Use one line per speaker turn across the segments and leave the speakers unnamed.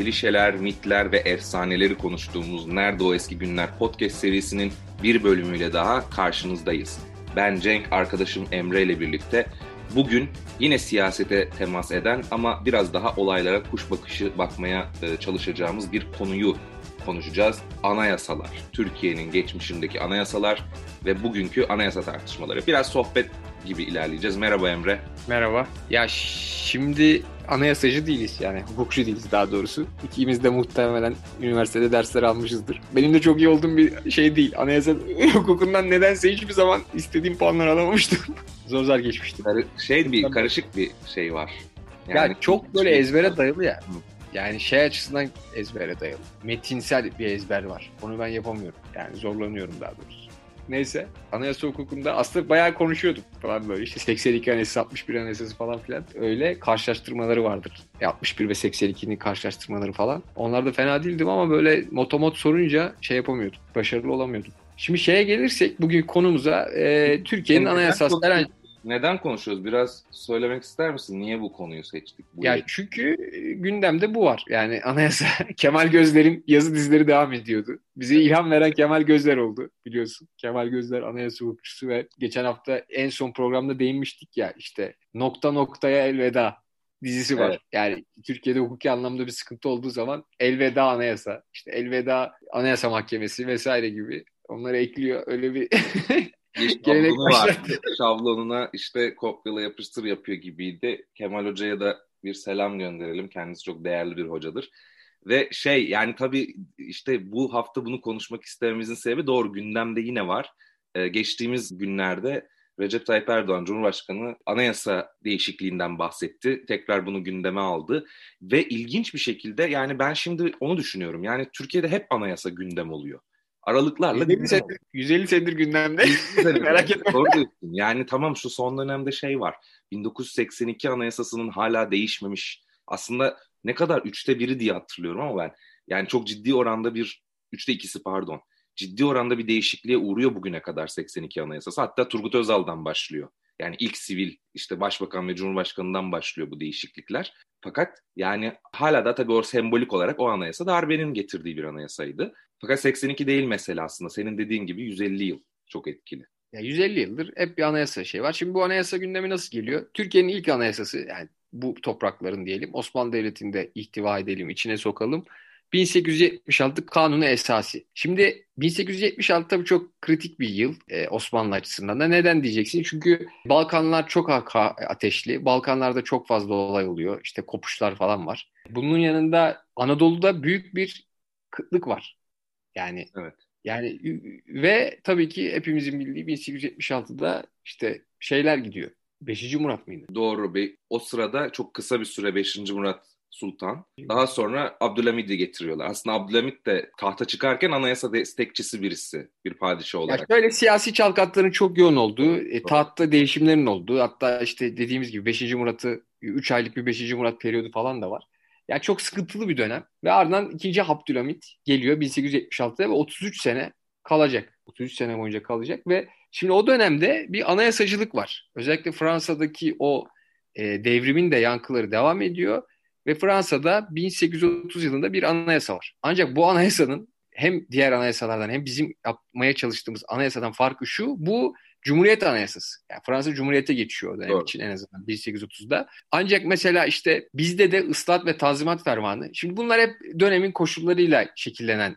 klişeler, mitler ve efsaneleri konuştuğumuz Nerede O Eski Günler podcast serisinin bir bölümüyle daha karşınızdayız. Ben Cenk, arkadaşım Emre ile birlikte bugün yine siyasete temas eden ama biraz daha olaylara kuş bakışı bakmaya e, çalışacağımız bir konuyu konuşacağız. Anayasalar. Türkiye'nin geçmişindeki anayasalar ve bugünkü anayasa tartışmaları. Biraz sohbet gibi ilerleyeceğiz. Merhaba Emre.
Merhaba. Ya şimdi anayasacı değiliz yani hukukçu değiliz daha doğrusu. İkimiz de muhtemelen üniversitede dersler almışızdır. Benim de çok iyi olduğum bir şey değil. Anayasa hukukundan nedense hiçbir zaman istediğim puanlar alamamıştım. Zor zor geçmiştim.
Şey bir karışık bir şey var.
Yani, çok böyle ezbere dayalı ya. Yani şey açısından ezbere dayalı. Metinsel bir ezber var. Onu ben yapamıyorum. Yani zorlanıyorum daha doğrusu. Neyse. Anayasa hukukunda aslında bayağı konuşuyorduk falan böyle. İşte 82 anayasası, 61 anayasası falan filan. Öyle karşılaştırmaları vardır. E 61 ve 82'nin karşılaştırmaları falan. Onlar da fena değildim ama böyle motomot sorunca şey yapamıyordum. Başarılı olamıyordum. Şimdi şeye gelirsek bugün konumuza e, Türkiye'nin anayasası
konuşuyoruz? Neden konuşuyoruz? Biraz söylemek ister misin? Niye bu konuyu seçtik? Bu
Ya çünkü e, gündemde bu var. Yani anayasa Kemal Gözler'in yazı dizileri devam ediyordu. Bize ilham veren Kemal Gözler oldu biliyorsun. Kemal Gözler anayasa hukukçusu ve geçen hafta en son programda değinmiştik ya işte nokta noktaya elveda dizisi var.
Evet.
Yani Türkiye'de hukuki anlamda bir sıkıntı olduğu zaman elveda anayasa, işte elveda anayasa mahkemesi vesaire gibi onları ekliyor. Öyle bir
bir
gelenek
şablonu var.
başlattı.
Şablonuna işte kopyala yapıştır yapıyor gibiydi. Kemal Hoca'ya da bir selam gönderelim. Kendisi çok değerli bir hocadır. Ve şey yani tabii işte bu hafta bunu konuşmak istememizin sebebi doğru gündemde yine var. Ee, geçtiğimiz günlerde Recep Tayyip Erdoğan Cumhurbaşkanı anayasa değişikliğinden bahsetti. Tekrar bunu gündeme aldı. Ve ilginç bir şekilde yani ben şimdi onu düşünüyorum. Yani Türkiye'de hep anayasa gündem oluyor. Aralıklarla
150
gündem
senedir, 150 senedir gündemde. Merak etme.
Doğru diyorsun. Yani tamam şu son dönemde şey var. 1982 anayasasının hala değişmemiş. Aslında ne kadar üçte biri diye hatırlıyorum ama ben. Yani çok ciddi oranda bir, üçte ikisi pardon. Ciddi oranda bir değişikliğe uğruyor bugüne kadar 82 anayasası. Hatta Turgut Özal'dan başlıyor. Yani ilk sivil işte başbakan ve cumhurbaşkanından başlıyor bu değişiklikler. Fakat yani hala da tabii o sembolik olarak o anayasa darbenin getirdiği bir anayasaydı. Fakat 82 değil mesela aslında. Senin dediğin gibi 150 yıl çok etkili.
Ya 150 yıldır hep bir anayasa şey var. Şimdi bu anayasa gündemi nasıl geliyor? Türkiye'nin ilk anayasası yani bu toprakların diyelim Osmanlı Devleti'nde ihtiva edelim, içine sokalım. 1876 Kanunu Esası. Şimdi 1876 tabii çok kritik bir yıl e, Osmanlı açısından da. Neden diyeceksin? Çünkü Balkanlar çok ateşli. Balkanlarda çok fazla olay oluyor. İşte kopuşlar falan var. Bunun yanında Anadolu'da büyük bir kıtlık var. Yani
Evet.
yani ve tabii ki hepimizin bildiği 1876'da işte şeyler gidiyor. 5. Murat mıydı?
Doğru. Bir, o sırada çok kısa bir süre 5. Murat Sultan. Daha sonra Abdülhamid'i getiriyorlar. Aslında Abdülhamid de tahta çıkarken anayasa destekçisi birisi. Bir padişah
Ya
olarak.
şöyle siyasi çalkatların çok yoğun olduğu, e, tahtta değişimlerin olduğu, hatta işte dediğimiz gibi 5. Murat'ı 3 aylık bir 5. Murat periyodu falan da var. Ya çok sıkıntılı bir dönem ve ardından 2. Abdülhamit geliyor 1876'da ve 33 sene kalacak. 33 sene boyunca kalacak ve şimdi o dönemde bir anayasacılık var. Özellikle Fransa'daki o e, devrimin de yankıları devam ediyor ve Fransa'da 1830 yılında bir anayasa var. Ancak bu anayasanın hem diğer anayasalardan hem bizim yapmaya çalıştığımız anayasadan farkı şu. Bu Cumhuriyet Anayasası. Yani Fransa Cumhuriyet'e geçiyor o dönem
Doğru.
için en azından 1830'da. Ancak mesela işte bizde de ıslahat ve tanzimat fermanı. Şimdi bunlar hep dönemin koşullarıyla şekillenen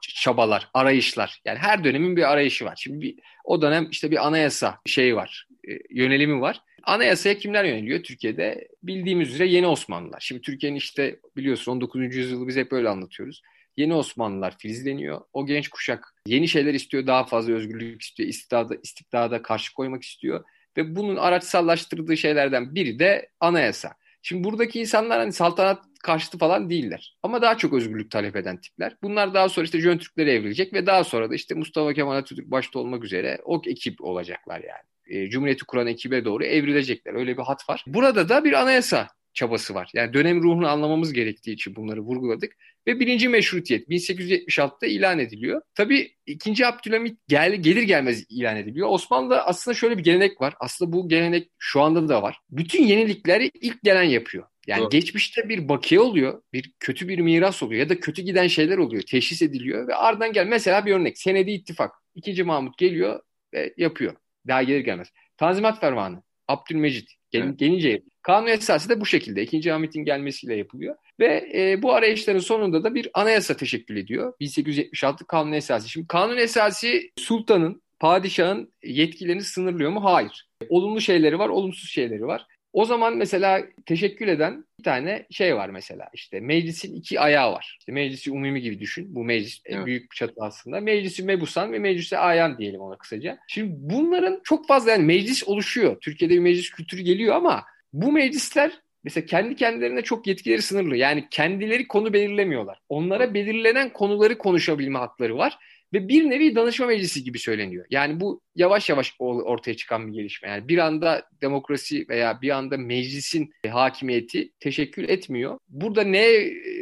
çabalar, arayışlar. Yani her dönemin bir arayışı var. Şimdi bir, o dönem işte bir anayasa şeyi var, e, yönelimi var. Anayasaya kimler yöneliyor Türkiye'de? Bildiğimiz üzere yeni Osmanlılar. Şimdi Türkiye'nin işte biliyorsun 19. yüzyılı biz hep öyle anlatıyoruz. Yeni Osmanlılar filizleniyor. O genç kuşak yeni şeyler istiyor, daha fazla özgürlük istiyor, istikrada, istikrada karşı koymak istiyor. Ve bunun araçsallaştırdığı şeylerden biri de anayasa. Şimdi buradaki insanlar hani saltanat karşıtı falan değiller. Ama daha çok özgürlük talep eden tipler. Bunlar daha sonra işte Jön Türklere evrilecek ve daha sonra da işte Mustafa Kemal Atatürk başta olmak üzere o ekip olacaklar yani. E, Cumhuriyeti kuran ekibe doğru evrilecekler. Öyle bir hat var. Burada da bir anayasa çabası var. Yani dönem ruhunu anlamamız gerektiği için bunları vurguladık. Ve birinci meşrutiyet 1876'da ilan ediliyor. Tabii ikinci Abdülhamit gel, gelir gelmez ilan ediliyor. Osmanlı'da aslında şöyle bir gelenek var. Aslında bu gelenek şu anda da var. Bütün yenilikleri ilk gelen yapıyor. Yani
Doğru.
geçmişte bir bakiye oluyor, bir kötü bir miras oluyor ya da kötü giden şeyler oluyor, teşhis ediliyor ve ardından gel. Mesela bir örnek, Senedi ittifak. İkinci Mahmut geliyor ve yapıyor. Daha gelir gelmez. Tanzimat Fermanı, Abdülmecit gel,
Evet.
gelince kanun esası da bu şekilde. İkinci Hamit'in gelmesiyle yapılıyor. Ve e, bu arayışların sonunda da bir anayasa teşekkül ediyor. 1876 kanun esası. Şimdi kanun esası sultanın, padişahın yetkilerini sınırlıyor mu? Hayır. Olumlu şeyleri var, olumsuz şeyleri var. O zaman mesela teşekkül eden bir tane şey var mesela işte meclisin iki ayağı var. İşte meclisi umumi gibi düşün. Bu meclis
Evet.
büyük bir çatı aslında. Meclisi mebusan ve meclisi ayan diyelim ona kısaca. Şimdi bunların çok fazla yani meclis oluşuyor. Türkiye'de bir meclis kültürü geliyor ama bu meclisler mesela kendi kendilerine çok yetkileri sınırlı. Yani kendileri konu belirlemiyorlar. Onlara belirlenen konuları konuşabilme hakları var. Ve bir nevi danışma meclisi gibi söyleniyor. Yani bu yavaş yavaş ortaya çıkan bir gelişme. Yani bir anda demokrasi veya bir anda meclisin hakimiyeti teşekkül etmiyor. Burada ne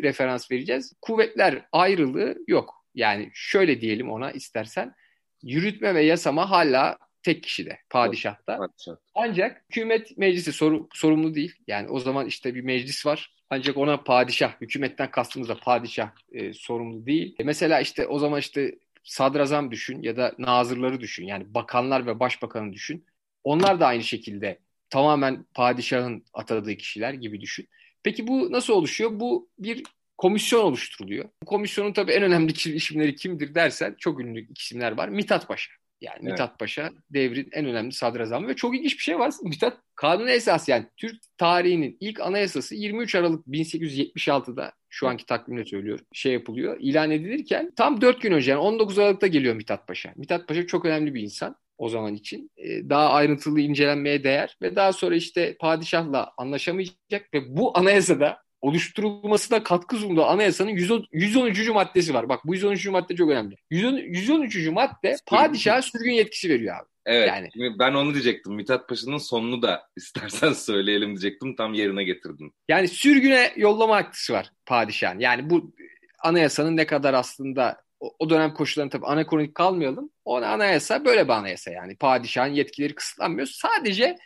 referans vereceğiz? Kuvvetler ayrılığı yok. Yani şöyle diyelim ona istersen. Yürütme ve yasama hala tek kişide, padişahta.
Padişah.
Ancak hükümet meclisi soru- sorumlu değil. Yani o zaman işte bir meclis var. Ancak ona padişah, hükümetten kastımız da padişah e, sorumlu değil. E, mesela işte o zaman işte sadrazam düşün ya da nazırları düşün. Yani bakanlar ve başbakanı düşün. Onlar da aynı şekilde tamamen padişahın atadığı kişiler gibi düşün. Peki bu nasıl oluşuyor? Bu bir komisyon oluşturuluyor. Bu komisyonun tabii en önemli isimleri kimdir dersen çok ünlü isimler var. Mithat Paşa. Yani
Evet.
Mithat Paşa devrin en önemli sadrazamı ve çok ilginç bir şey var. Mithat kanun esas yani Türk tarihinin ilk anayasası 23 Aralık 1876'da şu anki takvimle söylüyorum şey yapılıyor ilan edilirken tam 4 gün önce yani 19 Aralık'ta geliyor Mithat Paşa. Mithat Paşa çok önemli bir insan o zaman için. Ee, daha ayrıntılı incelenmeye değer ve daha sonra işte padişahla anlaşamayacak ve bu anayasada oluşturulmasına katkı sunduğu anayasanın 110 113. maddesi var. Bak bu 113. madde çok önemli. 110 113. madde padişaha sürgün yetkisi veriyor abi.
Evet.
Yani-
şimdi ben onu diyecektim. Mithat Paşa'nın sonunu da istersen söyleyelim diyecektim. Tam yerine getirdin.
Yani sürgüne yollama hakkısı var padişahın. Yani bu anayasanın ne kadar aslında o, o dönem koşullarını tabii anakronik kalmayalım. O anayasa böyle bir anayasa yani. Padişahın yetkileri kısıtlanmıyor. Sadece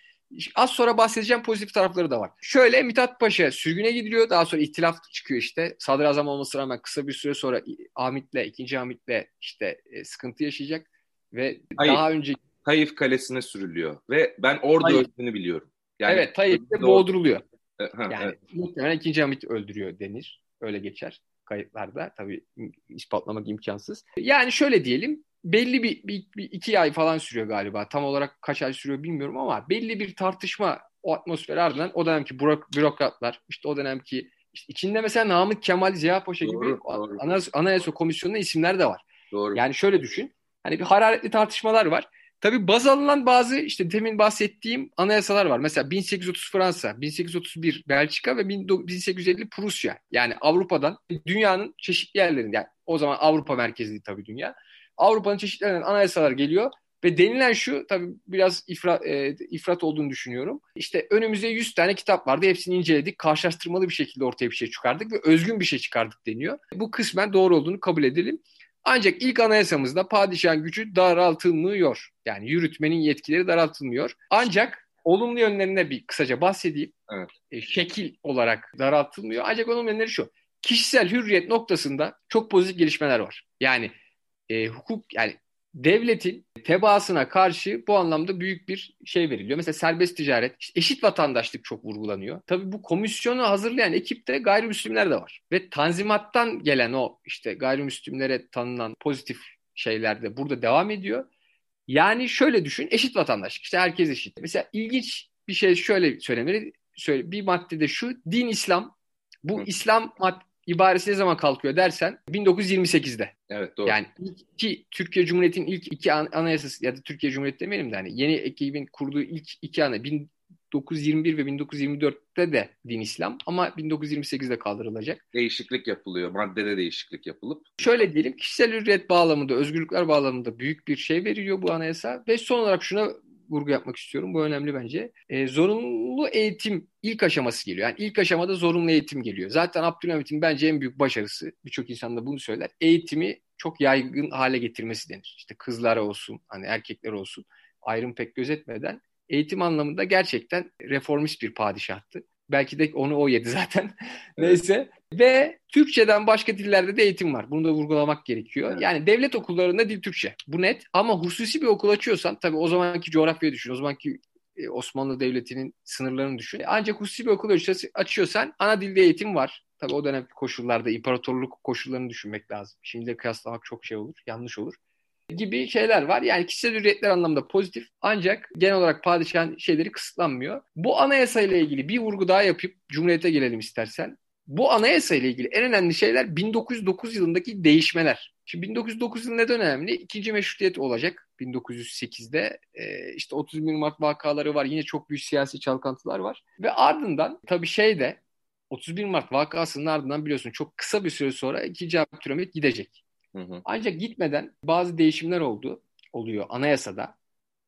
az sonra bahsedeceğim pozitif tarafları da var. Şöyle Mithat Paşa sürgüne gidiliyor. Daha sonra ihtilaf çıkıyor işte. Sadrazam olmasına rağmen kısa bir süre sonra Hamit'le, ikinci Hamit'le işte e, sıkıntı yaşayacak. Ve
Hayır.
daha önce
Taif Kalesi'ne sürülüyor. Ve ben orada
Hayır.
öldüğünü biliyorum. Yani,
evet Tayyip'te boğduruluyor.
E, ha,
Yani
evet.
muhtemelen ikinci Hamit öldürüyor denir. Öyle geçer kayıtlarda. Tabii ispatlamak imkansız. Yani şöyle diyelim belli bir, bir, bir iki ay falan sürüyor galiba. Tam olarak kaç ay sürüyor bilmiyorum ama belli bir tartışma o atmosfer ardından o dönemki bürok- bürokratlar işte o dönemki işte içinde mesela Namık Kemal Ziya Paşa
Doğru,
gibi
doğru.
Anayasa, Anayasa Komisyonu'nda isimler de var.
Doğru.
Yani şöyle düşün. Hani bir hararetli tartışmalar var. Tabii baz alınan bazı işte demin bahsettiğim anayasalar var. Mesela 1830 Fransa, 1831 Belçika ve 1850 Prusya. Yani Avrupa'dan dünyanın çeşitli yerlerinde yani o zaman Avrupa merkezli tabii dünya. Avrupa'nın çeşitli anayasalar geliyor ve denilen şu tabii biraz ifrat, e, ifrat olduğunu düşünüyorum. İşte önümüze 100 tane kitap vardı. Hepsini inceledik. Karşılaştırmalı bir şekilde ortaya bir şey çıkardık ve özgün bir şey çıkardık deniyor. Bu kısmen doğru olduğunu kabul edelim. Ancak ilk anayasamızda padişahın gücü daraltılmıyor. Yani yürütmenin yetkileri daraltılmıyor. Ancak olumlu yönlerine bir kısaca bahsedeyim.
Evet.
E, şekil olarak daraltılmıyor. Ancak olumlu yönleri şu. Kişisel hürriyet noktasında çok pozitif gelişmeler var. Yani e, hukuk yani devletin tebaasına karşı bu anlamda büyük bir şey veriliyor. Mesela serbest ticaret, işte eşit vatandaşlık çok vurgulanıyor. Tabii bu komisyonu hazırlayan ekipte gayrimüslimler de var. Ve tanzimattan gelen o işte gayrimüslimlere tanınan pozitif şeyler de burada devam ediyor. Yani şöyle düşün, eşit vatandaşlık. İşte herkes eşit. Mesela ilginç bir şey şöyle söylenir. Şöyle bir maddede şu, din İslam. Bu
Hı.
İslam mad ibaresi ne zaman kalkıyor dersen 1928'de.
Evet doğru.
Yani iki Türkiye Cumhuriyeti'nin ilk iki an- anayasası ya da Türkiye Cumhuriyeti demeyelim de hani yeni ekibin kurduğu ilk iki ana 1921 ve 1924'te de din İslam ama 1928'de kaldırılacak.
Değişiklik yapılıyor. Maddede değişiklik yapılıp.
Şöyle diyelim kişisel hürriyet bağlamında, özgürlükler bağlamında büyük bir şey veriyor bu anayasa ve son olarak şuna vurgu yapmak istiyorum. Bu önemli bence. E, zorunlu eğitim ilk aşaması geliyor. Yani ilk aşamada zorunlu eğitim geliyor. Zaten Abdülhamit'in bence en büyük başarısı, birçok insan da bunu söyler. Eğitimi çok yaygın hale getirmesi denir. İşte kızlara olsun, hani erkekler olsun ayrım pek gözetmeden eğitim anlamında gerçekten reformist bir padişahtı. Belki de onu o yedi zaten. Neyse. Ve Türkçeden başka dillerde de eğitim var. Bunu da vurgulamak gerekiyor. Evet. Yani devlet okullarında dil Türkçe. Bu net. Ama hususi bir okul açıyorsan tabii o zamanki coğrafyayı düşün. O zamanki e, Osmanlı Devleti'nin sınırlarını düşün. Ancak hususi bir okul açıyorsan ana dilde eğitim var. Tabii o dönem koşullarda imparatorluk koşullarını düşünmek lazım. Şimdi de kıyaslamak çok şey olur, yanlış olur gibi şeyler var. Yani kişisel hürriyetler anlamda pozitif ancak genel olarak padişahın şeyleri kısıtlanmıyor. Bu anayasa ile ilgili bir vurgu daha yapıp Cumhuriyet'e gelelim istersen. Bu anayasa ile ilgili en önemli şeyler 1909 yılındaki değişmeler. Şimdi 1909 yılı neden önemli? İkinci meşrutiyet olacak 1908'de. Ee, işte 31 Mart vakaları var. Yine çok büyük siyasi çalkantılar var. Ve ardından tabii şey de 31 Mart vakasının ardından biliyorsun çok kısa bir süre sonra 2. Abdülhamit gidecek. Hı hı. Ancak gitmeden bazı değişimler oldu, oluyor anayasada.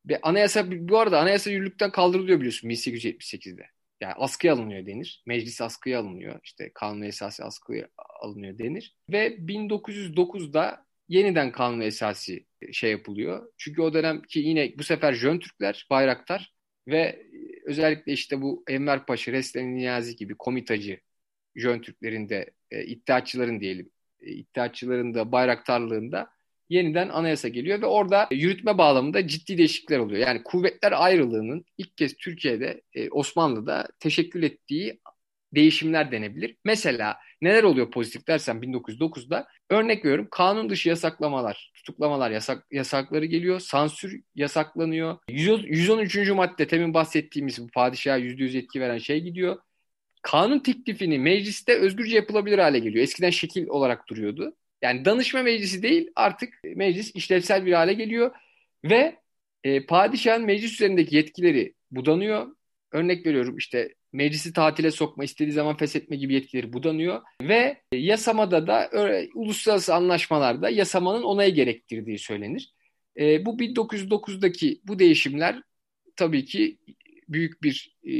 Ve anayasa bu arada anayasa yürürlükten kaldırılıyor biliyorsun 1878'de. Yani askıya alınıyor denir. Meclis askıya alınıyor. İşte kanun esası askıya alınıyor denir. Ve 1909'da yeniden kanun esası şey yapılıyor. Çünkü o dönemki yine bu sefer Jön Türkler, Bayraktar ve özellikle işte bu Enver Paşa, Reslen Niyazi gibi komitacı Jön Türklerin de e, iddiaçıların diyelim e, iddiaçıların da bayraktarlığında yeniden anayasa geliyor ve orada yürütme bağlamında ciddi değişiklikler oluyor. Yani kuvvetler ayrılığının ilk kez Türkiye'de e, Osmanlı'da teşekkül ettiği değişimler denebilir. Mesela neler oluyor pozitif dersen 1909'da örnek veriyorum kanun dışı yasaklamalar, tutuklamalar yasak, yasakları geliyor. Sansür yasaklanıyor. 113. madde temin bahsettiğimiz bu padişaha %100 yetki veren şey gidiyor kanun teklifini mecliste özgürce yapılabilir hale geliyor. Eskiden şekil olarak duruyordu. Yani danışma meclisi değil artık meclis işlevsel bir hale geliyor ve e, padişahın meclis üzerindeki yetkileri budanıyor. Örnek veriyorum işte meclisi tatile sokma, istediği zaman feshetme gibi yetkileri budanıyor ve e, yasamada da öyle, uluslararası anlaşmalarda yasamanın onayı gerektirdiği söylenir. E, bu 1909'daki bu değişimler tabii ki büyük bir e,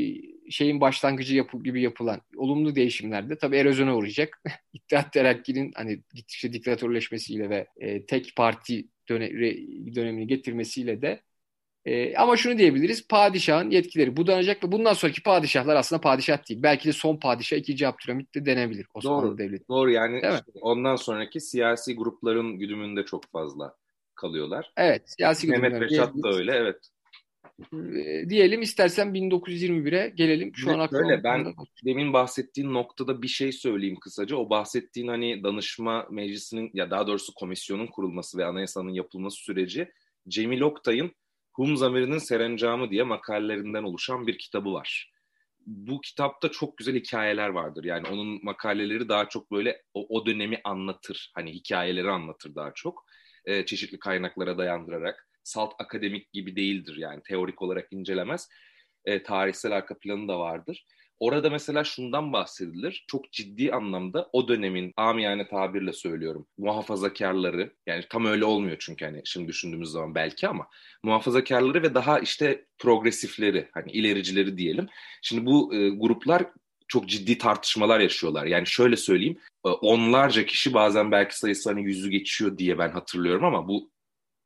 şeyin başlangıcı yapı, gibi yapılan olumlu değişimlerde tabii erozyona uğrayacak. İttihat Terakki'nin hani gittikçe diktatörleşmesiyle ve e, tek parti döne- dönemini getirmesiyle de e, ama şunu diyebiliriz. Padişahın yetkileri budanacak ve bundan sonraki padişahlar aslında padişah değil. Belki de son padişah 2. Abdülhamit de denebilir Osmanlı
doğru,
Devleti.
Doğru yani işte ondan sonraki siyasi grupların güdümünde çok fazla kalıyorlar.
Evet siyasi
Mehmet Reşat da öyle evet.
Ee, diyelim istersen 1921'e gelelim. Şu an
Öyle ben demin bahsettiğin noktada bir şey söyleyeyim kısaca. O bahsettiğin hani danışma meclisinin ya daha doğrusu komisyonun kurulması ve anayasanın yapılması süreci Cemil Oktay'ın Hum Zamiri'nin Serencamı diye makalelerinden oluşan bir kitabı var. Bu kitapta çok güzel hikayeler vardır. Yani onun makaleleri daha çok böyle o, o dönemi anlatır. Hani hikayeleri anlatır daha çok. Ee, çeşitli kaynaklara dayandırarak salt akademik gibi değildir yani teorik olarak incelemez. E, tarihsel arka planı da vardır. Orada mesela şundan bahsedilir. Çok ciddi anlamda o dönemin amiyane tabirle söylüyorum. Muhafazakarları yani tam öyle olmuyor çünkü hani şimdi düşündüğümüz zaman belki ama muhafazakarları ve daha işte progresifleri hani ilericileri diyelim. Şimdi bu e, gruplar çok ciddi tartışmalar yaşıyorlar. Yani şöyle söyleyeyim e, onlarca kişi bazen belki sayısı hani yüzü geçiyor diye ben hatırlıyorum ama bu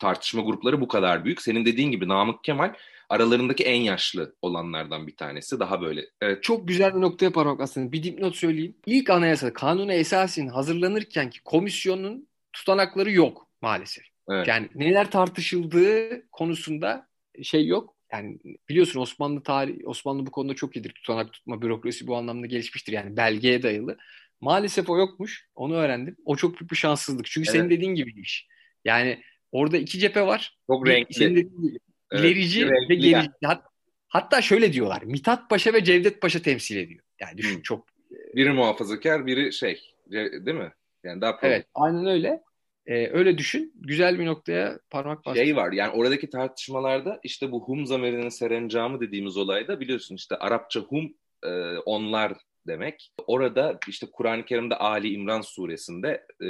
tartışma grupları bu kadar büyük. Senin dediğin gibi Namık Kemal aralarındaki en yaşlı olanlardan bir tanesi. Daha böyle.
Evet. Çok güzel bir noktaya parmak aslında. Bir dipnot söyleyeyim. İlk anayasa kanunu esasen hazırlanırken ki komisyonun tutanakları yok maalesef. Evet. Yani neler tartışıldığı konusunda şey yok. Yani biliyorsun Osmanlı tarih Osmanlı bu konuda çok iyidir. Tutanak tutma bürokrasi bu anlamda gelişmiştir. Yani belgeye dayalı. Maalesef o yokmuş. Onu öğrendim. O çok büyük bir şanssızlık. Çünkü evet. senin dediğin gibiymiş. Yani Orada iki cephe var.
Çok renkli.
Dediğin evet, ilerici ve gerici. Hat, hatta şöyle diyorlar. Mithat Paşa ve Cevdet Paşa temsil ediyor. Yani düşün hmm. çok.
Biri muhafazakar, biri şey, değil mi? Yani daha
Evet, aynen öyle. Ee, öyle düşün. Güzel bir noktaya parmak bastı.
Şey var yani oradaki tartışmalarda işte bu Hum zamerinin serencamı dediğimiz olayda biliyorsun işte Arapça Hum e, onlar demek. Orada işte Kur'an-ı Kerim'de Ali İmran suresinde e,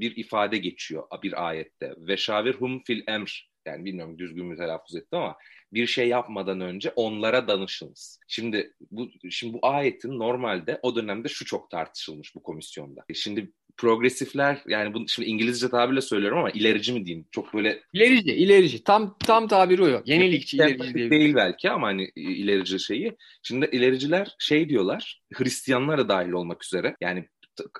bir ifade geçiyor bir ayette. Ve şavirhum fil emr. Yani bilmiyorum düzgün mü telaffuz ettim ama bir şey yapmadan önce onlara danışınız. Şimdi bu şimdi bu ayetin normalde o dönemde şu çok tartışılmış bu komisyonda. Şimdi progresifler yani bunu şimdi İngilizce tabirle söylüyorum ama ilerici mi diyeyim? Çok böyle
ilerici, ilerici. Tam tam tabiri o. Yenilikçi, ilerici
değil. değil belki ama hani ilerici şeyi. Şimdi ilericiler şey diyorlar. Hristiyanlar da dahil olmak üzere. Yani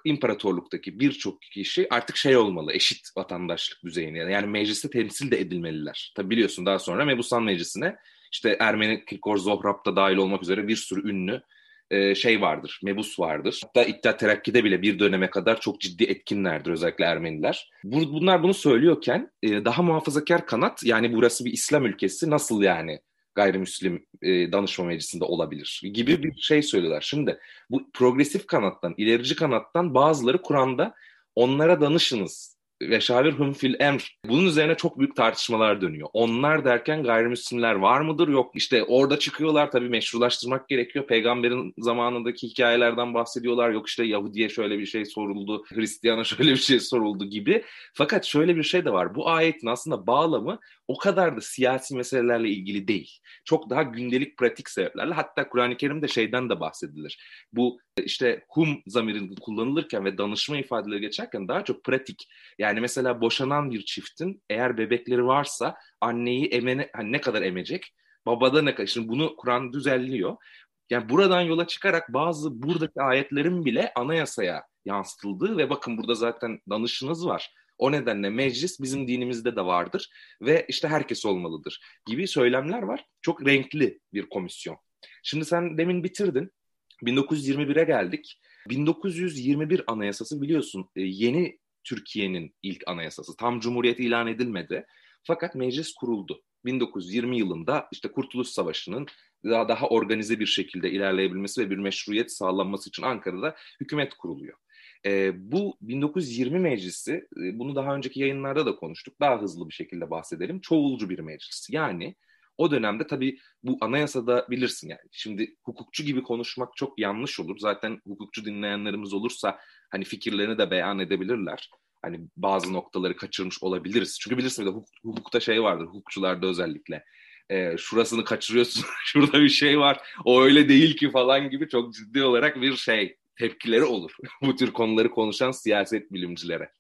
imparatorluktaki birçok kişi artık şey olmalı, eşit vatandaşlık düzeyine. Yani mecliste temsil de edilmeliler. Tabi biliyorsun daha sonra Mebusan Meclisi'ne işte Ermeni Kirkor Zohrab da dahil olmak üzere bir sürü ünlü e, şey vardır, mebus vardır. Hatta İttihat Terakki'de bile bir döneme kadar çok ciddi etkinlerdir özellikle Ermeniler. bunlar bunu söylüyorken e, daha muhafazakar kanat yani burası bir İslam ülkesi nasıl yani gayrimüslim e, danışma meclisinde olabilir gibi bir şey söylüyorlar. Şimdi bu progresif kanattan, ilerici kanattan bazıları Kur'an'da onlara danışınız ve şavir fil emr. Bunun üzerine çok büyük tartışmalar dönüyor. Onlar derken gayrimüslimler var mıdır? Yok. İşte orada çıkıyorlar tabii meşrulaştırmak gerekiyor. Peygamberin zamanındaki hikayelerden bahsediyorlar. Yok işte Yahudi'ye şöyle bir şey soruldu, Hristiyan'a şöyle bir şey soruldu gibi. Fakat şöyle bir şey de var. Bu ayetin aslında bağlamı o kadar da siyasi meselelerle ilgili değil. Çok daha gündelik pratik sebeplerle hatta Kur'an-ı Kerim'de şeyden de bahsedilir. Bu işte hum zamirin kullanılırken ve danışma ifadeleri geçerken daha çok pratik. Yani mesela boşanan bir çiftin eğer bebekleri varsa anneyi emene, hani ne kadar emecek? Babada ne kadar? Şimdi bunu Kur'an düzenliyor. Yani buradan yola çıkarak bazı buradaki ayetlerin bile anayasaya yansıtıldığı ve bakın burada zaten danışınız var o nedenle meclis bizim dinimizde de vardır ve işte herkes olmalıdır gibi söylemler var. Çok renkli bir komisyon. Şimdi sen demin bitirdin. 1921'e geldik. 1921 anayasası biliyorsun e, yeni Türkiye'nin ilk anayasası. Tam cumhuriyet ilan edilmedi. Fakat meclis kuruldu. 1920 yılında işte Kurtuluş Savaşı'nın daha, daha organize bir şekilde ilerleyebilmesi ve bir meşruiyet sağlanması için Ankara'da hükümet kuruluyor. E, bu 1920 meclisi, e, bunu daha önceki yayınlarda da konuştuk, daha hızlı bir şekilde bahsedelim. Çoğulcu bir meclis. Yani o dönemde tabii bu anayasada bilirsin yani. Şimdi hukukçu gibi konuşmak çok yanlış olur. Zaten hukukçu dinleyenlerimiz olursa hani fikirlerini de beyan edebilirler. Hani bazı noktaları kaçırmış olabiliriz. Çünkü bilirsin de hukuk, hukukta şey vardır, hukukçularda özellikle. E, şurasını kaçırıyorsun, şurada bir şey var, o öyle değil ki falan gibi çok ciddi olarak bir şey tepkileri olur. Bu tür konuları konuşan siyaset bilimcilere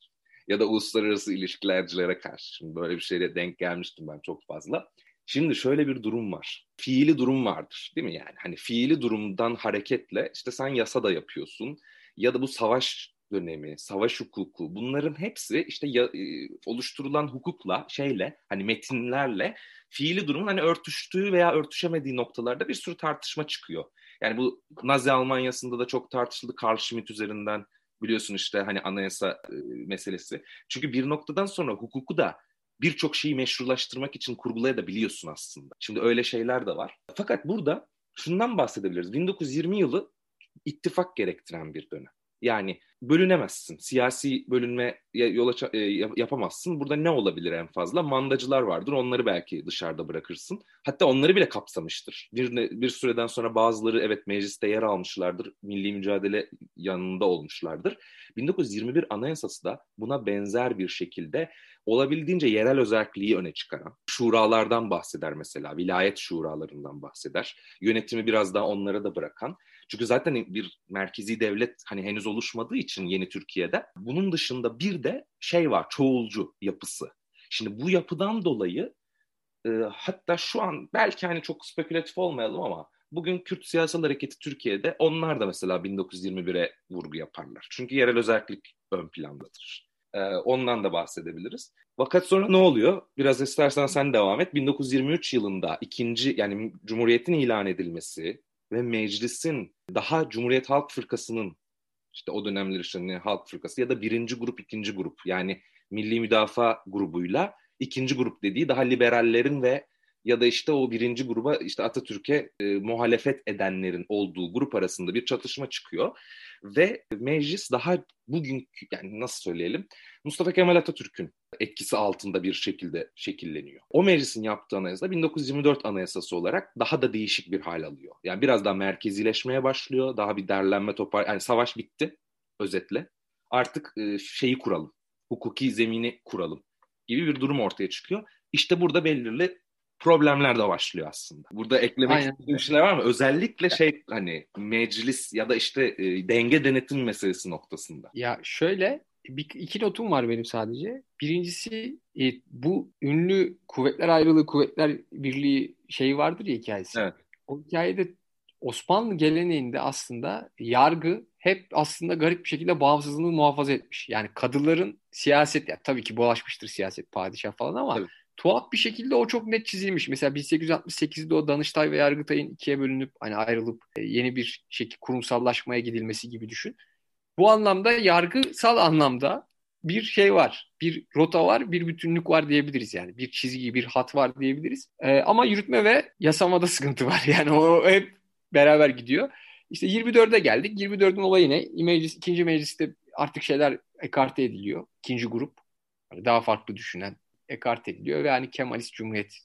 ya da uluslararası ilişkilercilere karşı. Şimdi böyle bir şeyle denk gelmiştim ben çok fazla. Şimdi şöyle bir durum var. Fiili durum vardır değil mi yani? Hani fiili durumdan hareketle işte sen yasa da yapıyorsun ya da bu savaş dönemi, savaş hukuku bunların hepsi işte ya, e, oluşturulan hukukla şeyle hani metinlerle fiili durumun hani örtüştüğü veya örtüşemediği noktalarda bir sürü tartışma çıkıyor. Yani bu Nazi Almanya'sında da çok tartışıldı Karl Schmitt üzerinden biliyorsun işte hani anayasa e, meselesi. Çünkü bir noktadan sonra hukuku da birçok şeyi meşrulaştırmak için kurgulayabiliyorsun aslında. Şimdi öyle şeyler de var. Fakat burada şundan bahsedebiliriz. 1920 yılı ittifak gerektiren bir dönem. Yani bölünemezsin. Siyasi bölünme yola e, yapamazsın. Burada ne olabilir en fazla? Mandacılar vardır. Onları belki dışarıda bırakırsın. Hatta onları bile kapsamıştır. Bir, bir süreden sonra bazıları evet mecliste yer almışlardır. Milli mücadele yanında olmuşlardır. 1921 Anayasası da buna benzer bir şekilde olabildiğince yerel özelliği öne çıkaran, şuralardan bahseder mesela, vilayet şuralarından bahseder. Yönetimi biraz daha onlara da bırakan. Çünkü zaten bir merkezi devlet hani henüz oluşmadığı için yeni Türkiye'de bunun dışında bir de şey var, çoğulcu yapısı. Şimdi bu yapıdan dolayı e, hatta şu an belki hani çok spekülatif olmayalım ama bugün Kürt siyasal hareketi Türkiye'de onlar da mesela 1921'e vurgu yaparlar. Çünkü yerel özellik ön plandadır. E, ondan da bahsedebiliriz. Fakat sonra ne oluyor? Biraz istersen sen devam et. 1923 yılında ikinci yani Cumhuriyet'in ilan edilmesi ve meclisin daha Cumhuriyet Halk Fırkası'nın işte o dönemler işte Halk Fırkası ya da birinci grup, ikinci grup yani Milli Müdafaa grubuyla ikinci grup dediği daha liberallerin ve ya da işte o birinci gruba işte Atatürk'e e, muhalefet edenlerin olduğu grup arasında bir çatışma çıkıyor. Ve meclis daha bugünkü yani nasıl söyleyelim Mustafa Kemal Atatürk'ün etkisi altında bir şekilde şekilleniyor. O meclisin yaptığı anayasa 1924 anayasası olarak daha da değişik bir hal alıyor. Yani biraz daha merkezileşmeye başlıyor. Daha bir derlenme topar yani savaş bitti özetle. Artık e, şeyi kuralım. Hukuki zemini kuralım gibi bir durum ortaya çıkıyor. İşte burada belirli problemler de başlıyor aslında. Burada eklemek Aynen. istediğim şeyler var mı? Özellikle şey hani meclis ya da işte e, denge denetim meselesi noktasında.
Ya şöyle bir, iki notum var benim sadece. Birincisi e, bu ünlü kuvvetler ayrılığı, kuvvetler birliği şeyi vardır ya hikayesi.
Evet.
O hikayede Osmanlı geleneğinde aslında yargı hep aslında garip bir şekilde bağımsızlığını muhafaza etmiş. Yani kadıların siyaset, ya tabii ki bulaşmıştır siyaset, padişah falan ama tabii. Tuhaf bir şekilde o çok net çizilmiş. Mesela 1868'de o Danıştay ve Yargıtay'ın ikiye bölünüp hani ayrılıp e, yeni bir şekilde kurumsallaşmaya gidilmesi gibi düşün. Bu anlamda yargısal anlamda bir şey var. Bir rota var, bir bütünlük var diyebiliriz yani. Bir çizgi, bir hat var diyebiliriz. Ee, ama yürütme ve yasamada sıkıntı var. Yani o hep beraber gidiyor. İşte 24'e geldik. 24'ün olayı ne? Meclis, ikinci mecliste artık şeyler ekarte ediliyor. İkinci grup. Yani daha farklı düşünen ekarte ediliyor ve hani Kemalist Cumhuriyet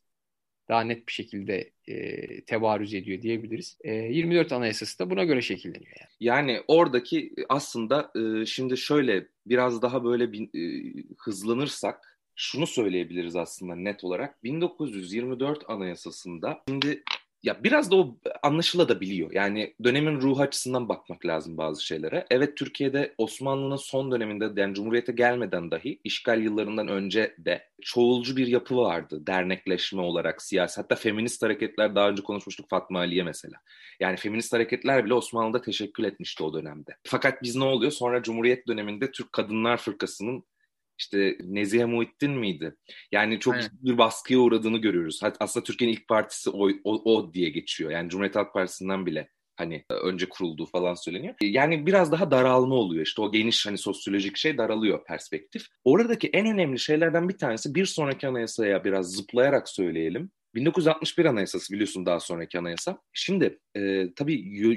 daha net bir şekilde e, tebarüz ediyor diyebiliriz. E, 24 Anayasası da buna göre şekilleniyor yani.
Yani oradaki aslında e, şimdi şöyle biraz daha böyle bir, e, hızlanırsak şunu söyleyebiliriz aslında net olarak. 1924 Anayasası'nda şimdi ya biraz da o anlaşılabiliyor. Yani dönemin ruhu açısından bakmak lazım bazı şeylere. Evet Türkiye'de Osmanlı'nın son döneminde yani Cumhuriyet'e gelmeden dahi işgal yıllarından önce de çoğulcu bir yapı vardı. Dernekleşme olarak siyasi. Hatta feminist hareketler daha önce konuşmuştuk Fatma Ali'ye mesela. Yani feminist hareketler bile Osmanlı'da teşekkül etmişti o dönemde. Fakat biz ne oluyor? Sonra Cumhuriyet döneminde Türk Kadınlar Fırkası'nın işte Nezihe Muhittin miydi? Yani çok Aynen. bir baskıya uğradığını görüyoruz. Aslında Türkiye'nin ilk partisi o, o, o diye geçiyor. Yani Cumhuriyet Halk Partisi'nden bile hani önce kurulduğu falan söyleniyor. Yani biraz daha daralma oluyor. İşte o geniş hani sosyolojik şey daralıyor perspektif. Oradaki en önemli şeylerden bir tanesi bir sonraki anayasaya biraz zıplayarak söyleyelim. 1961 Anayasası biliyorsun daha sonraki anayasa. Şimdi e, tabii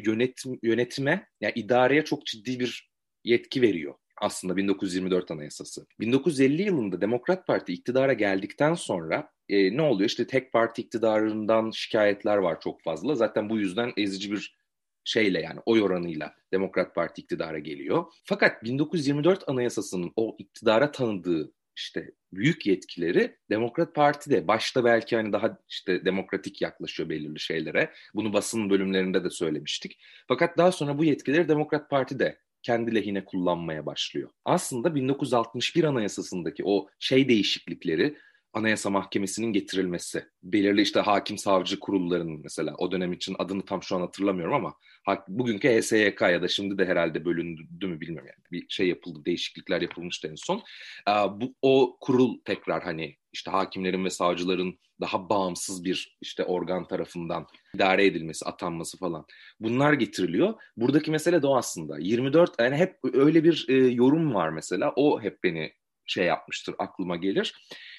yönetim, yönetime, yani idareye çok ciddi bir yetki veriyor aslında 1924 Anayasası. 1950 yılında Demokrat Parti iktidara geldikten sonra e, ne oluyor? İşte tek parti iktidarından şikayetler var çok fazla. Zaten bu yüzden ezici bir şeyle yani oy oranıyla Demokrat Parti iktidara geliyor. Fakat 1924 Anayasası'nın o iktidara tanıdığı işte büyük yetkileri Demokrat Parti de başta belki hani daha işte demokratik yaklaşıyor belirli şeylere. Bunu basın bölümlerinde de söylemiştik. Fakat daha sonra bu yetkileri Demokrat Parti de kendi lehine kullanmaya başlıyor. Aslında 1961 Anayasası'ndaki o şey değişiklikleri Anayasa Mahkemesi'nin getirilmesi, belirli işte hakim savcı kurullarının mesela o dönem için adını tam şu an hatırlamıyorum ama bugünkü HSYK ya da şimdi de herhalde bölündü mü bilmiyorum yani bir şey yapıldı, değişiklikler yapılmıştı en son. Bu o kurul tekrar hani işte hakimlerin ve savcıların daha bağımsız bir işte organ tarafından idare edilmesi, atanması falan. Bunlar getiriliyor. Buradaki mesele de o aslında. 24 yani hep öyle bir e, yorum var mesela. O hep beni şey yapmıştır, aklıma gelir.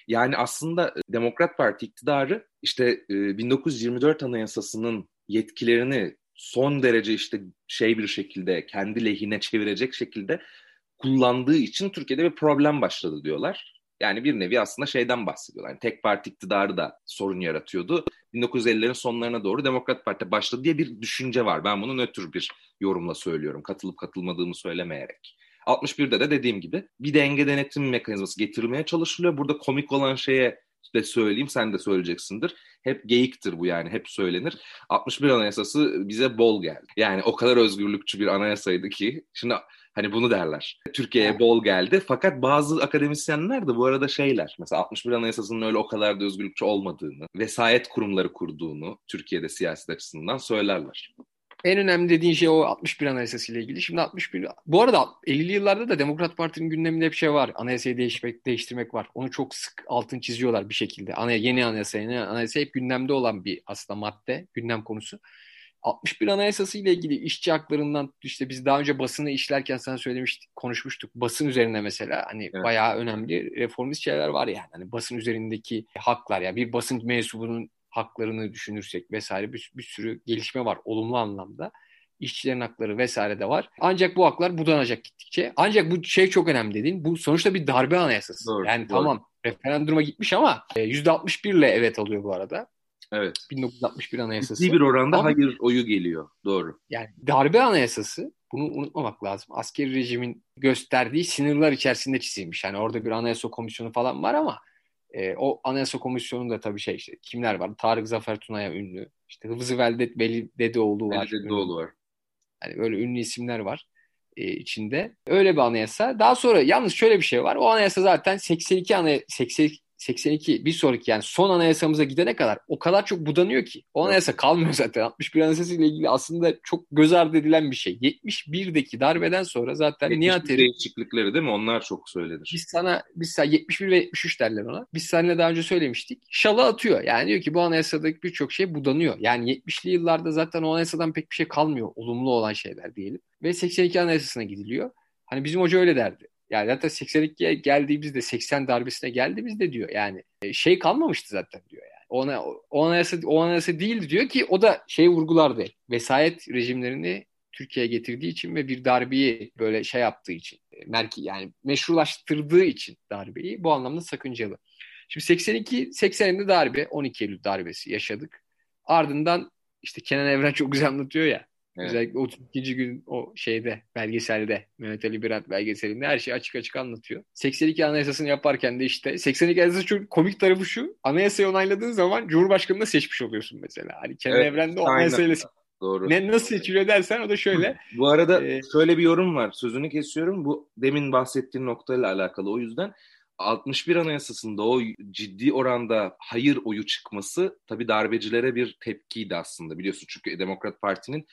Yani aslında Demokrat Parti iktidarı işte e, 1924 Anayasası'nın yetkilerini son derece işte şey bir şekilde kendi lehine çevirecek şekilde kullandığı için Türkiye'de bir problem başladı diyorlar. Yani bir nevi aslında şeyden bahsediyorlar. Yani tek parti iktidarı da sorun yaratıyordu. 1950'lerin sonlarına doğru Demokrat Parti başladı diye bir düşünce var. Ben bunu nötr bir yorumla söylüyorum. Katılıp katılmadığımı söylemeyerek. 61'de de dediğim gibi bir denge denetim mekanizması getirilmeye çalışılıyor. Burada komik olan şeye de söyleyeyim sen de söyleyeceksindir. Hep geyiktir bu yani hep söylenir. 61 Anayasası bize bol geldi. Yani o kadar özgürlükçü bir anayasaydı ki şimdi Hani bunu derler. Türkiye'ye bol geldi. Fakat bazı akademisyenler de bu arada şeyler. Mesela 61 Anayasası'nın öyle o kadar da özgürlükçü olmadığını, vesayet kurumları kurduğunu Türkiye'de siyaset açısından söylerler.
En önemli dediğin şey o 61 Anayasası ile ilgili. Şimdi 61 bu arada 50'li yıllarda da Demokrat Parti'nin gündeminde hep şey var. Anayasayı değişmek, değiştirmek var. Onu çok sık altın çiziyorlar bir şekilde. Ana, yeni anayasa, yeni anayasa hep gündemde olan bir aslında madde, gündem konusu. 61 Anayasası ile ilgili işçi haklarından işte biz daha önce basını işlerken sana söylemiştik, konuşmuştuk. Basın üzerine mesela hani evet. bayağı önemli reformist şeyler var yani. Hani basın üzerindeki haklar ya yani bir basın mensubunun haklarını düşünürsek vesaire bir, bir sürü gelişme var olumlu anlamda. İşçilerin hakları vesaire de var. Ancak bu haklar budanacak gittikçe. Ancak bu şey çok önemli dediğin bu sonuçta bir darbe anayasası. Doğru, yani doğru. tamam referanduma gitmiş ama %61 ile evet alıyor bu arada.
Evet.
1961 Anayasası.
Ciddi bir oranda Ama, hayır oyu geliyor. Doğru.
Yani darbe anayasası bunu unutmamak lazım. Askeri rejimin gösterdiği sınırlar içerisinde çizilmiş. Yani orada bir anayasa komisyonu falan var ama e, o anayasa komisyonunda tabii şey işte kimler var? Tarık Zafer Tuna'ya ünlü. İşte Hıfzı Veldet Veli Dedeoğlu var.
Veli Dedeoğlu var.
Yani böyle ünlü isimler var. e, içinde. Öyle bir anayasa. Daha sonra yalnız şöyle bir şey var. O anayasa zaten 82 anayasa 82 82 bir sonraki yani son anayasamıza gidene kadar o kadar çok budanıyor ki. O anayasa kalmıyor zaten. 61 anayasası ile ilgili aslında çok göz ardı edilen bir şey. 71'deki darbeden sonra zaten Nihat Erim...
değişiklikleri değil mi? Onlar çok söylenir.
Biz sana, biz sana 71 ve 73 derler ona. Biz seninle daha önce söylemiştik. Şalı atıyor. Yani diyor ki bu anayasadaki birçok şey budanıyor. Yani 70'li yıllarda zaten o anayasadan pek bir şey kalmıyor. Olumlu olan şeyler diyelim. Ve 82 anayasasına gidiliyor. Hani bizim hoca öyle derdi. Yani zaten 82'ye geldiğimizde 80 darbesine geldiğimizde diyor yani e, şey kalmamıştı zaten diyor yani. Ona, o anayasa, o anayasa değildi diyor ki o da şey vurgulardı. Vesayet rejimlerini Türkiye'ye getirdiği için ve bir darbeyi böyle şey yaptığı için e, merki yani meşrulaştırdığı için darbeyi bu anlamda sakıncalı. Şimdi 82 80'inde darbe 12 Eylül darbesi yaşadık. Ardından işte Kenan Evren çok güzel anlatıyor ya. Evet. Özellikle 32. gün o şeyde belgeselde Mehmet Ali Birant belgeselinde her şeyi açık açık anlatıyor. 82 anayasasını yaparken de işte 82 anayasası çok komik tarafı şu. Anayasayı onayladığın zaman Cumhurbaşkanı'nı seçmiş oluyorsun mesela. Hani Kenan evet, Evren'de o anayasayla Doğru. Ne nasıl seçiliyor dersen o da şöyle.
Bu arada ee, şöyle bir yorum var. Sözünü kesiyorum. Bu demin bahsettiğin noktayla alakalı. O yüzden 61 Anayasası'nda o ciddi oranda hayır oyu çıkması tabii darbecilere bir tepkiydi aslında biliyorsun. Çünkü Demokrat Parti'nin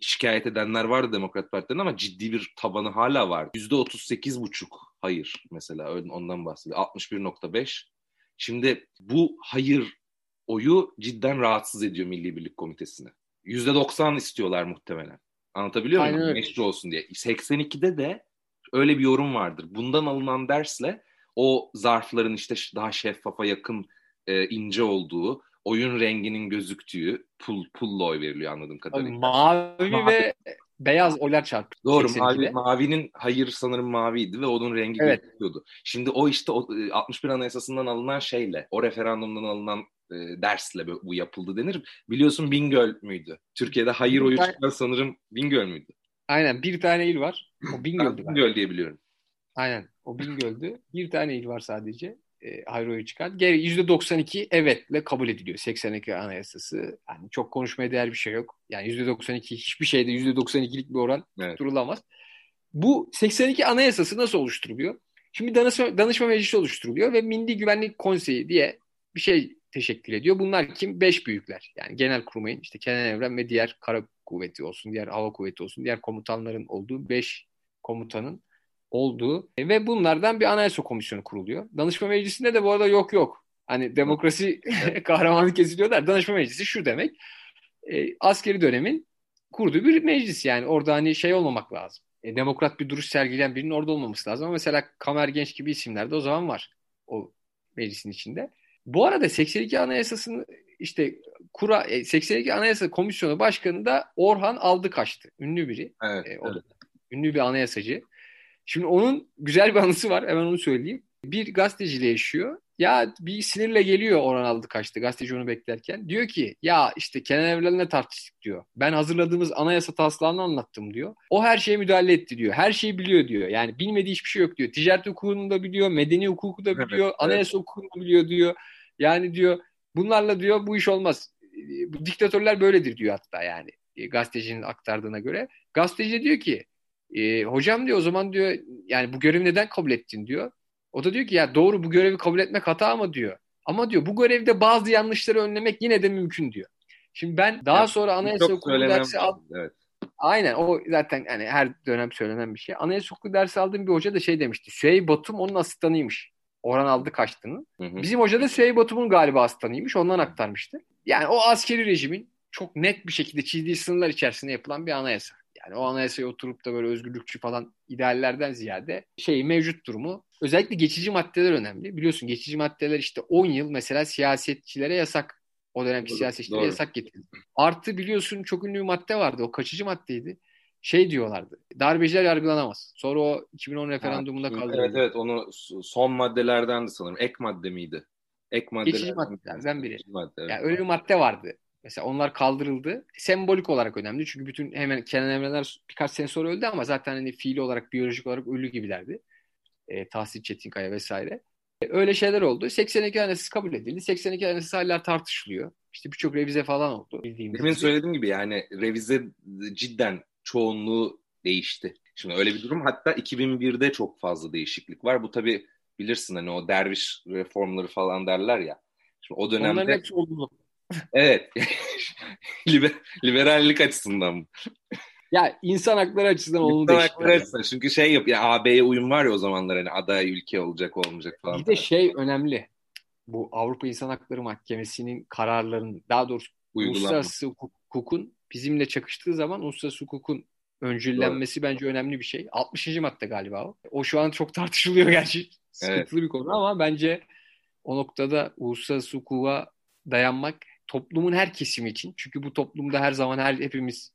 şikayet edenler vardı Demokrat Parti'den ama ciddi bir tabanı hala var. %38 buçuk hayır mesela ondan bahsediyor. 61.5. Şimdi bu hayır oyu cidden rahatsız ediyor Milli Birlik Komitesi'ni. %90 istiyorlar muhtemelen. Anlatabiliyor Aynen muyum? Meşru olsun diye. 82'de de öyle bir yorum vardır. Bundan alınan dersle o zarfların işte daha şeffafa yakın e, ince olduğu, oyun renginin gözüktüğü pul pulla oy veriliyor anladığım kadarıyla.
Mavi, mavi. ve beyaz oylar çarptı.
Doğru mavi, mavinin hayır sanırım maviydi ve onun rengi evet. gözüküyordu. Şimdi o işte o, 61 e, Anayasası'ndan alınan şeyle o referandumdan alınan e, dersle bu yapıldı denir. Biliyorsun Bingöl müydü? Türkiye'de hayır oyu çıkan sanırım Bingöl müydü?
Aynen bir tane il var. O Bingöl'dü.
Bingöl diye biliyorum.
Aynen o Bingöl'dü. Bir tane il var sadece e, hayroyu çıkan. Geri %92 evetle kabul ediliyor 82 anayasası. Yani çok konuşmaya değer bir şey yok. Yani %92 hiçbir şeyde %92'lik bir oran evet. tutturulamaz. Bu 82 anayasası nasıl oluşturuluyor? Şimdi danışma, danışma meclisi oluşturuluyor ve Milli Güvenlik Konseyi diye bir şey teşekkül ediyor. Bunlar kim? Beş büyükler. Yani genel kurmayın işte Kenan Evren ve diğer kara kuvveti olsun, diğer hava kuvveti olsun, diğer komutanların olduğu beş komutanın olduğu ve bunlardan bir anayasa komisyonu kuruluyor. Danışma meclisinde de bu arada yok yok. Hani demokrasi kahramanı kesiliyorlar. Danışma meclisi şu demek. E, askeri dönemin kurduğu bir meclis yani. Orada hani şey olmamak lazım. E, demokrat bir duruş sergileyen birinin orada olmaması lazım. Ama mesela Kamer Genç gibi isimler de o zaman var. O meclisin içinde. Bu arada 82 Anayasası'nın işte kura 82 e, Anayasa Komisyonu Başkanı da Orhan Aldıkaş'tı. Ünlü biri. Evet, e, o evet. Ünlü bir anayasacı. Şimdi onun güzel bir anısı var. Hemen onu söyleyeyim. Bir gazeteciyle yaşıyor. Ya bir sinirle geliyor Orhan aldı kaçtı gazeteci onu beklerken. Diyor ki ya işte Kenan Evren'le tartıştık diyor. Ben hazırladığımız anayasa taslağını anlattım diyor. O her şeye müdahale etti diyor. Her şeyi biliyor diyor. Yani bilmediği hiçbir şey yok diyor. Ticaret hukukunu da biliyor, medeni hukuku da biliyor, evet, anayasa evet. hukukunu da biliyor diyor. Yani diyor bunlarla diyor bu iş olmaz. Diktatörler böyledir diyor hatta yani gazetecinin aktardığına göre. Gazeteci diyor ki e, hocam diyor o zaman diyor yani bu görevi neden kabul ettin diyor. O da diyor ki ya doğru bu görevi kabul etmek hata mı diyor. Ama diyor bu görevde bazı yanlışları önlemek yine de mümkün diyor. Şimdi ben daha ya, sonra anayasa hukuku dersi aldım. Evet. Aynen o zaten hani her dönem söylenen bir şey. Anayasa hukuku dersi aldığım bir hoca da şey demişti. Süheyb Batum onun asistanıymış. Orhan aldı kaçtığını. Hı hı. Bizim hoca da Süheyb Batum'un galiba asistanıymış. Ondan aktarmıştı. Yani o askeri rejimin çok net bir şekilde çizdiği sınırlar içerisinde yapılan bir anayasa. Yani o anayasaya oturup da böyle özgürlükçü falan ideallerden ziyade şey mevcut durumu özellikle geçici maddeler önemli. Biliyorsun geçici maddeler işte 10 yıl mesela siyasetçilere yasak. O dönemki doğru, siyasetçilere doğru. yasak getirildi. Artı biliyorsun çok ünlü bir madde vardı. O kaçıcı maddeydi. Şey diyorlardı. Darbeciler yargılanamaz. Sonra o 2010 referandumunda kaldırıldı.
Evet evet onu son maddelerdendi sanırım. Ek madde miydi?
Ek maddelerden Geçici maddelerden biri. Madde, evet. yani öyle bir madde vardı. Mesela onlar kaldırıldı. Sembolik olarak önemli. Çünkü bütün hemen Kenan Emreler birkaç sene sonra öldü ama zaten hani fiili olarak, biyolojik olarak ölü gibilerdi. E, Tahsil Çetinkaya vesaire. E, öyle şeyler oldu. 82 anayasası kabul edildi. 82 anayasası hala tartışılıyor. İşte birçok revize falan oldu.
Demin söylediğim gibi yani revize cidden çoğunluğu değişti. Şimdi öyle bir durum hatta 2001'de çok fazla değişiklik var. Bu tabii bilirsin hani o derviş reformları falan derler ya. Şimdi o dönemde
Onların hepsi olumlu.
Evet. Liber, liberallik açısından.
Ya insan hakları açısından olumlu
İnsan hakları açısından. Çünkü şey yap ya AB'ye uyum var ya o zamanlar hani aday ülke olacak olmayacak falan.
Bir de şey önemli. Bu Avrupa İnsan Hakları Mahkemesi'nin kararlarının daha doğrusu
Uygulanma.
uluslararası hukuk- hukukun bizimle çakıştığı zaman uluslararası hukukun öncüllenmesi bence önemli bir şey. 60. madde galiba o. O şu an çok tartışılıyor gerçi. Sıkıntılı bir konu ama bence o noktada uluslararası hukuka dayanmak toplumun her kesimi için. Çünkü bu toplumda her zaman her hepimiz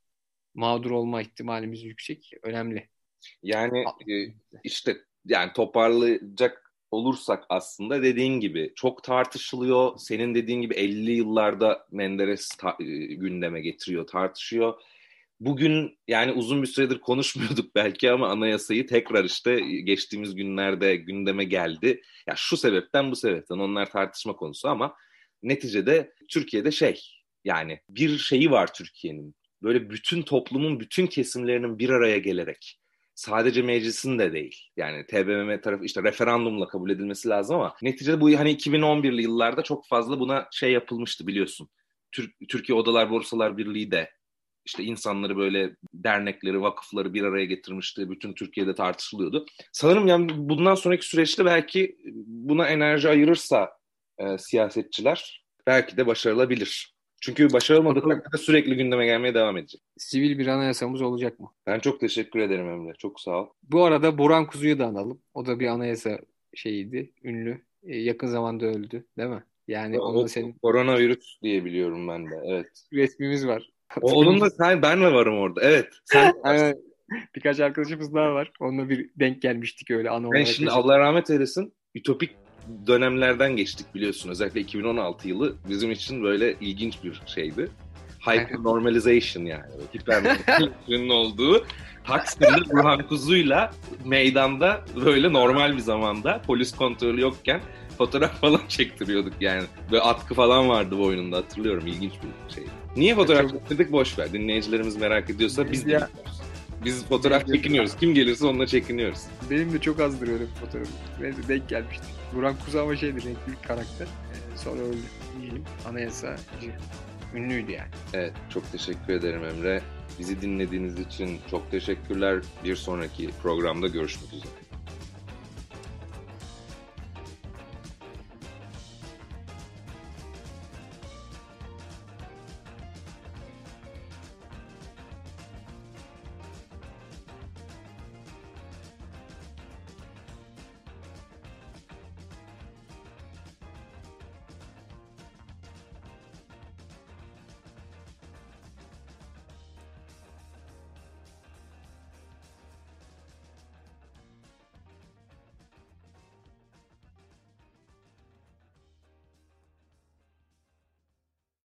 mağdur olma ihtimalimiz yüksek. Önemli.
Yani e, işte yani toparlayacak olursak aslında dediğin gibi çok tartışılıyor. Senin dediğin gibi 50 yıllarda Menderes ta- e, gündeme getiriyor, tartışıyor. Bugün yani uzun bir süredir konuşmuyorduk belki ama anayasayı tekrar işte geçtiğimiz günlerde gündeme geldi. Ya şu sebepten bu sebepten onlar tartışma konusu ama neticede Türkiye'de şey yani bir şeyi var Türkiye'nin. Böyle bütün toplumun bütün kesimlerinin bir araya gelerek sadece meclisin de değil. Yani TBMM tarafı işte referandumla kabul edilmesi lazım ama neticede bu hani 2011'li yıllarda çok fazla buna şey yapılmıştı biliyorsun. Tür- Türkiye Odalar Borsalar Birliği de işte insanları böyle dernekleri, vakıfları bir araya getirmişti. Bütün Türkiye'de tartışılıyordu. Sanırım yani bundan sonraki süreçte belki buna enerji ayırırsa e, siyasetçiler belki de başarılabilir. Çünkü başarılmadığı takdirde sürekli gündeme gelmeye devam edecek.
Sivil bir anayasamız olacak mı?
Ben çok teşekkür ederim Emre. Çok sağ ol.
Bu arada Burhan Kuzu'yu da analım. O da bir anayasa şeyiydi, ünlü. E, yakın zamanda öldü, değil mi? Yani
O-
onun senin
Koronavirüs diye biliyorum ben de. Evet.
resmimiz var.
O, onun da sen ben mi varım orada? Evet. Sen
Evet. Birkaç arkadaşımız daha var. Onunla bir denk gelmiştik öyle ana
Ben şimdi. Allah rahmet eylesin. Ütopik dönemlerden geçtik biliyorsun. Özellikle 2016 yılı bizim için böyle ilginç bir şeydi. Hyper normalization yani. Hipernormalizasyonun olduğu Taksim'de Burhan Kuzu'yla meydanda böyle normal bir zamanda polis kontrolü yokken fotoğraf falan çektiriyorduk yani. Böyle atkı falan vardı boynunda hatırlıyorum. İlginç bir şey. Niye fotoğraf
Çok-
çektirdik boş ver. Dinleyicilerimiz merak ediyorsa biz de
Ya.
bilmiyoruz. Biz fotoğraf çekiniyoruz. Kim gelirse onunla çekiniyoruz.
Benim de çok azdır öyle bir fotoğrafım. Neyse denk gelmiştik. Burhan Kuzu ama şeydi renkli bir karakter. Ee, sonra öldü diyelim. Anayasacı. Ünlüydü yani.
Evet, çok teşekkür ederim Emre. Bizi dinlediğiniz için çok teşekkürler. Bir sonraki programda görüşmek üzere.